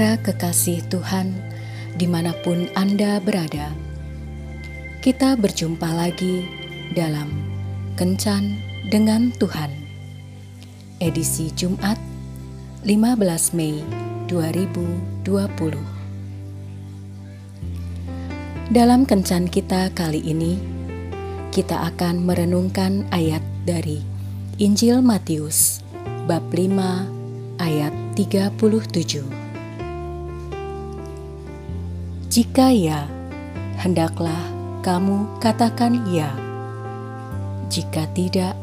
Para kekasih Tuhan, di mana pun Anda berada, kita berjumpa lagi dalam Kencan dengan Tuhan, edisi Jumat 15 Mei 2020. Dalam Kencan kita kali ini, kita akan merenungkan ayat dari Injil Matius, bab 5, ayat 37. Jika ya, hendaklah kamu katakan ya. Jika tidak,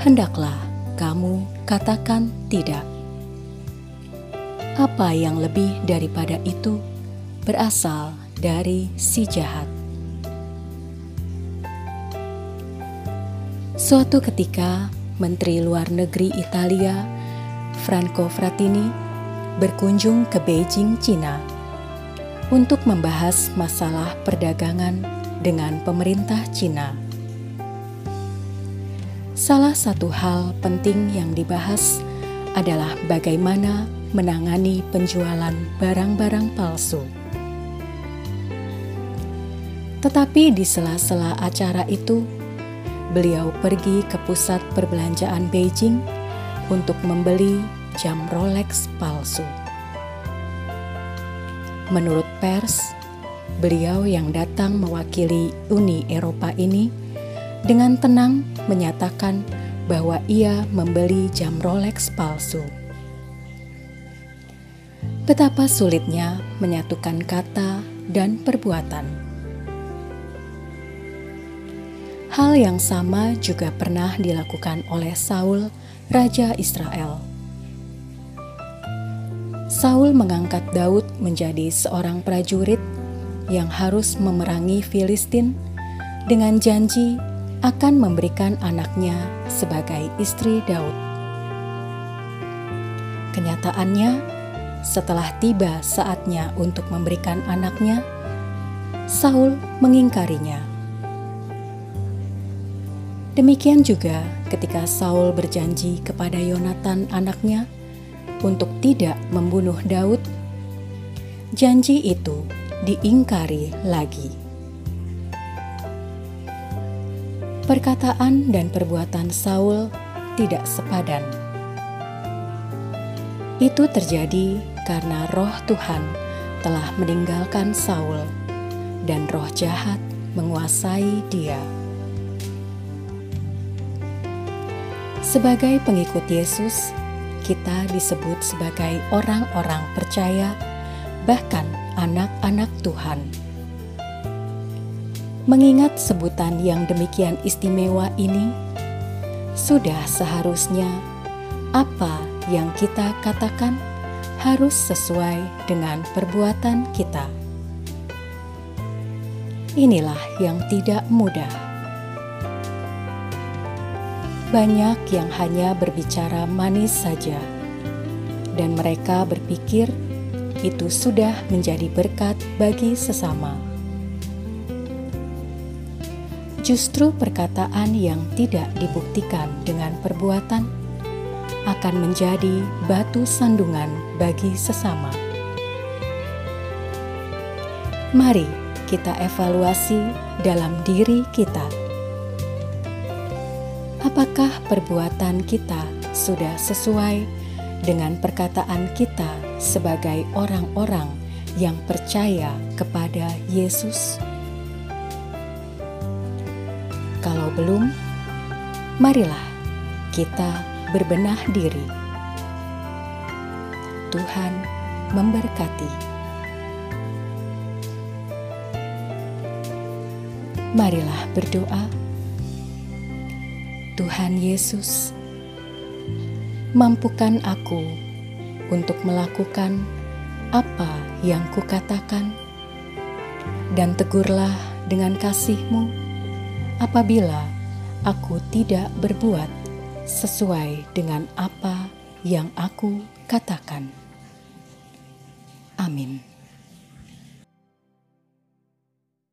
hendaklah kamu katakan tidak. Apa yang lebih daripada itu berasal dari si jahat. Suatu ketika, Menteri Luar Negeri Italia, Franco Frattini, berkunjung ke Beijing, Cina, untuk membahas masalah perdagangan dengan pemerintah Cina. Salah satu hal penting yang dibahas adalah bagaimana menangani penjualan barang-barang palsu. Tetapi di sela-sela acara itu, beliau pergi ke pusat perbelanjaan Beijing untuk membeli jam Rolex palsu. Menurut pers, Beliau yang datang mewakili Uni Eropa ini dengan tenang menyatakan bahwa ia membeli jam Rolex palsu. Betapa sulitnya menyatukan kata dan perbuatan. Hal yang sama juga pernah dilakukan oleh Saul, raja Israel. Saul mengangkat Daud menjadi seorang prajurit yang harus memerangi Filistin dengan janji akan memberikan anaknya sebagai istri Daud. Kenyataannya, setelah tiba saatnya untuk memberikan anaknya, Saul mengingkarinya. Demikian juga ketika Saul berjanji kepada Yonatan anaknya untuk tidak membunuh Daud, janji itu diingkari lagi. Perkataan dan perbuatan Saul tidak sepadan. Itu terjadi karena roh Tuhan telah meninggalkan Saul dan roh jahat menguasai dia. Sebagai pengikut Yesus, kita disebut sebagai orang-orang percaya, bahkan anak-anak Tuhan. Mengingat sebutan yang demikian istimewa ini, sudah seharusnya apa yang kita katakan harus sesuai dengan perbuatan kita. Inilah yang tidak mudah. Banyak yang hanya berbicara manis saja, dan mereka berpikir itu sudah menjadi berkat bagi sesama. Justru perkataan yang tidak dibuktikan dengan perbuatan akan menjadi batu sandungan bagi sesama. Mari kita evaluasi dalam diri kita. Apakah perbuatan kita sudah sesuai dengan perkataan kita sebagai orang-orang yang percaya kepada Yesus? Kalau belum, marilah kita berbenah diri. Tuhan memberkati. Marilah berdoa. Tuhan Yesus, mampukan aku untuk melakukan apa yang kukatakan, dan tegurlah dengan kasihmu apabila aku tidak berbuat sesuai dengan apa yang aku katakan. Amin.